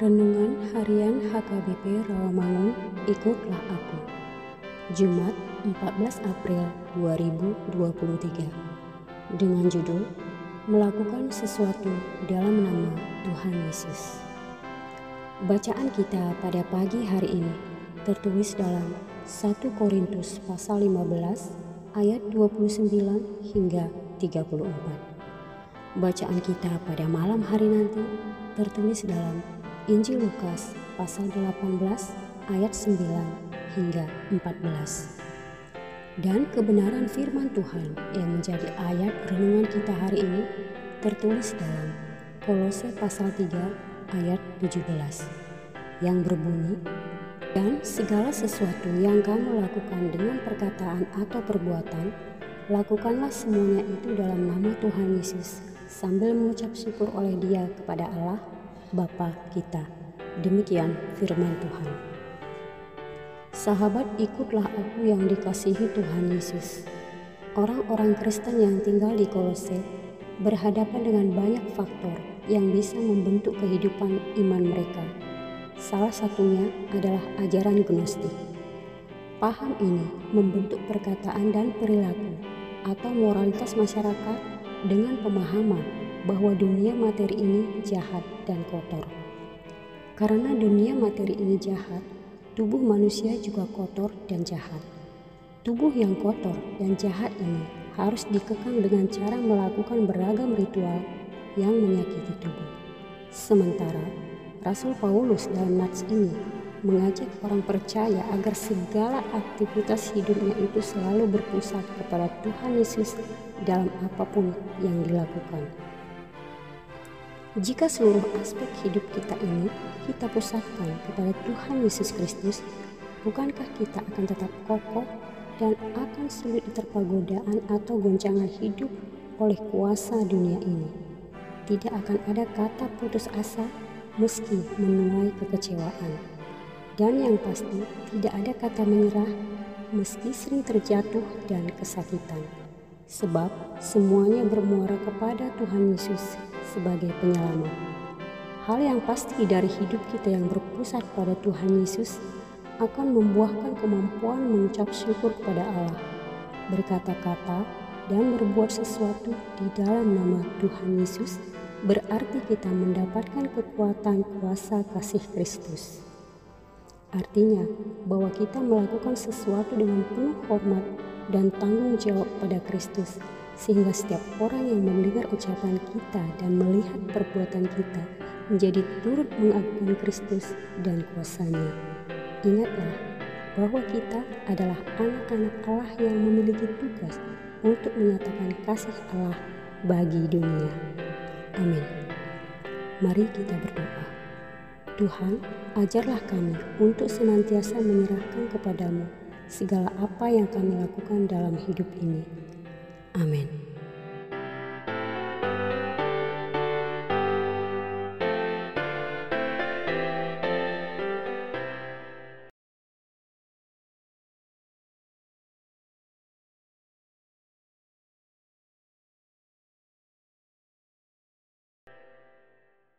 Renungan Harian HKBP Rawamangun, ikutlah aku. Jumat 14 April 2023 dengan judul Melakukan sesuatu dalam nama Tuhan Yesus. Bacaan kita pada pagi hari ini tertulis dalam 1 Korintus pasal 15 ayat 29 hingga 34. Bacaan kita pada malam hari nanti tertulis dalam Injil Lukas pasal 18 ayat 9 hingga 14. Dan kebenaran firman Tuhan yang menjadi ayat renungan kita hari ini tertulis dalam Kolose pasal 3 ayat 17 yang berbunyi dan segala sesuatu yang kamu lakukan dengan perkataan atau perbuatan lakukanlah semuanya itu dalam nama Tuhan Yesus sambil mengucap syukur oleh dia kepada Allah Bapa kita. Demikian firman Tuhan. Sahabat, ikutlah aku yang dikasihi Tuhan Yesus. Orang-orang Kristen yang tinggal di Kolose berhadapan dengan banyak faktor yang bisa membentuk kehidupan iman mereka. Salah satunya adalah ajaran gnostik. Paham ini membentuk perkataan dan perilaku atau moralitas masyarakat dengan pemahaman bahwa dunia materi ini jahat dan kotor. Karena dunia materi ini jahat, tubuh manusia juga kotor dan jahat. Tubuh yang kotor dan jahat ini harus dikekang dengan cara melakukan beragam ritual yang menyakiti tubuh. Sementara Rasul Paulus dalam nats ini mengajak orang percaya agar segala aktivitas hidupnya itu selalu berpusat kepada Tuhan Yesus dalam apa pun yang dilakukan. Jika seluruh aspek hidup kita ini kita pusatkan kepada Tuhan Yesus Kristus, bukankah kita akan tetap kokoh dan akan sulit diterpa godaan atau goncangan hidup oleh kuasa dunia ini? Tidak akan ada kata putus asa meski menuai kekecewaan. Dan yang pasti, tidak ada kata menyerah meski sering terjatuh dan kesakitan. Sebab semuanya bermuara kepada Tuhan Yesus sebagai penyelamat. Hal yang pasti dari hidup kita yang berpusat pada Tuhan Yesus akan membuahkan kemampuan mengucap syukur kepada Allah, berkata-kata, dan berbuat sesuatu di dalam nama Tuhan Yesus berarti kita mendapatkan kekuatan kuasa kasih Kristus. Artinya bahwa kita melakukan sesuatu dengan penuh hormat dan tanggung jawab pada Kristus sehingga setiap orang yang mendengar ucapan kita dan melihat perbuatan kita menjadi turut mengagungkan Kristus dan kuasanya. Ingatlah bahwa kita adalah anak-anak Allah yang memiliki tugas untuk menyatakan kasih Allah bagi dunia. Amin. Mari kita berdoa. Tuhan, ajarlah kami untuk senantiasa menyerahkan kepadamu segala apa yang kami lakukan dalam hidup ini Amin.